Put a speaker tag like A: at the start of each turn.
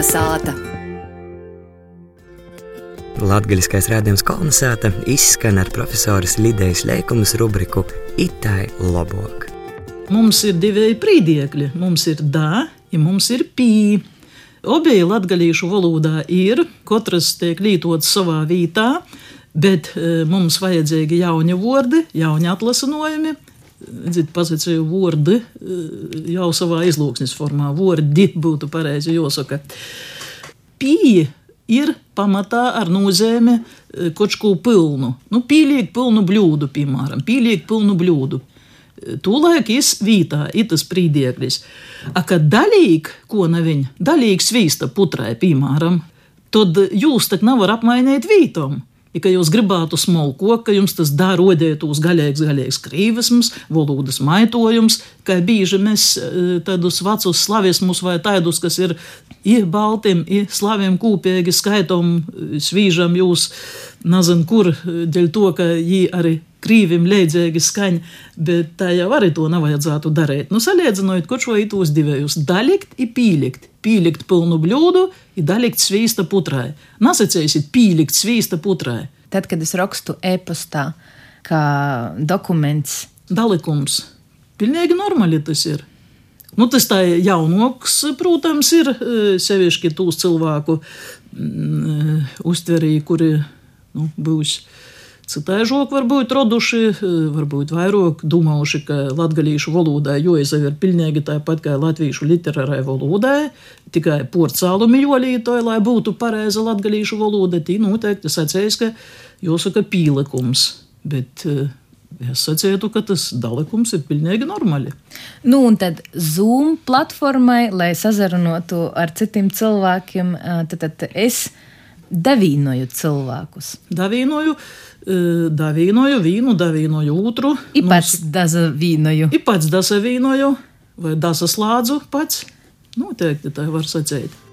A: Kolnesāta!
B: Latvijas rādījums kolonizēta izskan ar profesoras Lidijas Lēkumas rubriku Itai Lobok.
C: Mums ir divi prīdiekļi. Mums ir da, ja mums ir pī. Obeji latgalīšu valodā ir, katrs tiek lītots savā vietā, bet e, mums vajadzīgi jauni vārdi, jauni atlasinojumi, Ziniet, pozīciju vārdi jau savā izlūksnes formā. Vārdi būtu pareizi jāsaka. Pīja ir pamatā ar nozīmi kaut ko pilnu. Nu, pīliek pilnu bļūdu, piemēram, pīliek pilnu bļūdu. Tūlēk ir vītā, ir tas prīdieklis. A, kad daļīgi, ko neviņ, daļīgi svīsta putrai, piemēram, tad jūs tak nevar apmainīt vītom. Ja jūs gribētu smalko, ka jums tas dara rodētos gaļīgs, gaļīgs krīvisms, valodas maitojums, kā bieži mēs tādus vecus slavismus vai tādus, kas ir ir baltiem, ir slaviem kūpīgi skaitom, svīžam jūs, nezinu kur, dēļ to, ka viņi arī krīvim leidzīgi skaņ, bet tā jau arī to nevajadzētu darīt. Nu, salīdzinot, ko šo itos divējus - daļikt i pīlikt. Pīlikt pilnu bļūdu, i daļikt svīsta putrai. Nasacēsit pīlikt svīsta putrai.
D: Tad, kad es rakstu e-pastā, kā dokuments.
C: Dalikums. Pilnīgi normāli tas ir. Nu, tas tā jaunoks, protams, ir sevišķi tūs cilvēku mm, uztverī, kuri nu, būs Citēžok varbūt raduši, varbūt vairāk domājuši, ka latgalīšu valodai jāizaver pilnīgi tāpat kā latviešu literārai valodai, tikai porcālumi jolītoji, lai būtu pareiza latgalīšu valoda, tī noteikti sacēs, ka jāsaka pīlikums, bet es sacītu, ka tas dalikums ir pilnīgi normāli.
D: Nu, un tad Zoom platformai, lai sazarunātu ar citiem cilvēkiem, tad, tad es davīnoju cilvēkus.
C: Davīnoju davīnoju vīnu, davīnoju otru.
D: Ir pats daza vīnoju.
C: Ir pats daza vīnoju vai daza slādzu pats. Noteikti tā var sacīt.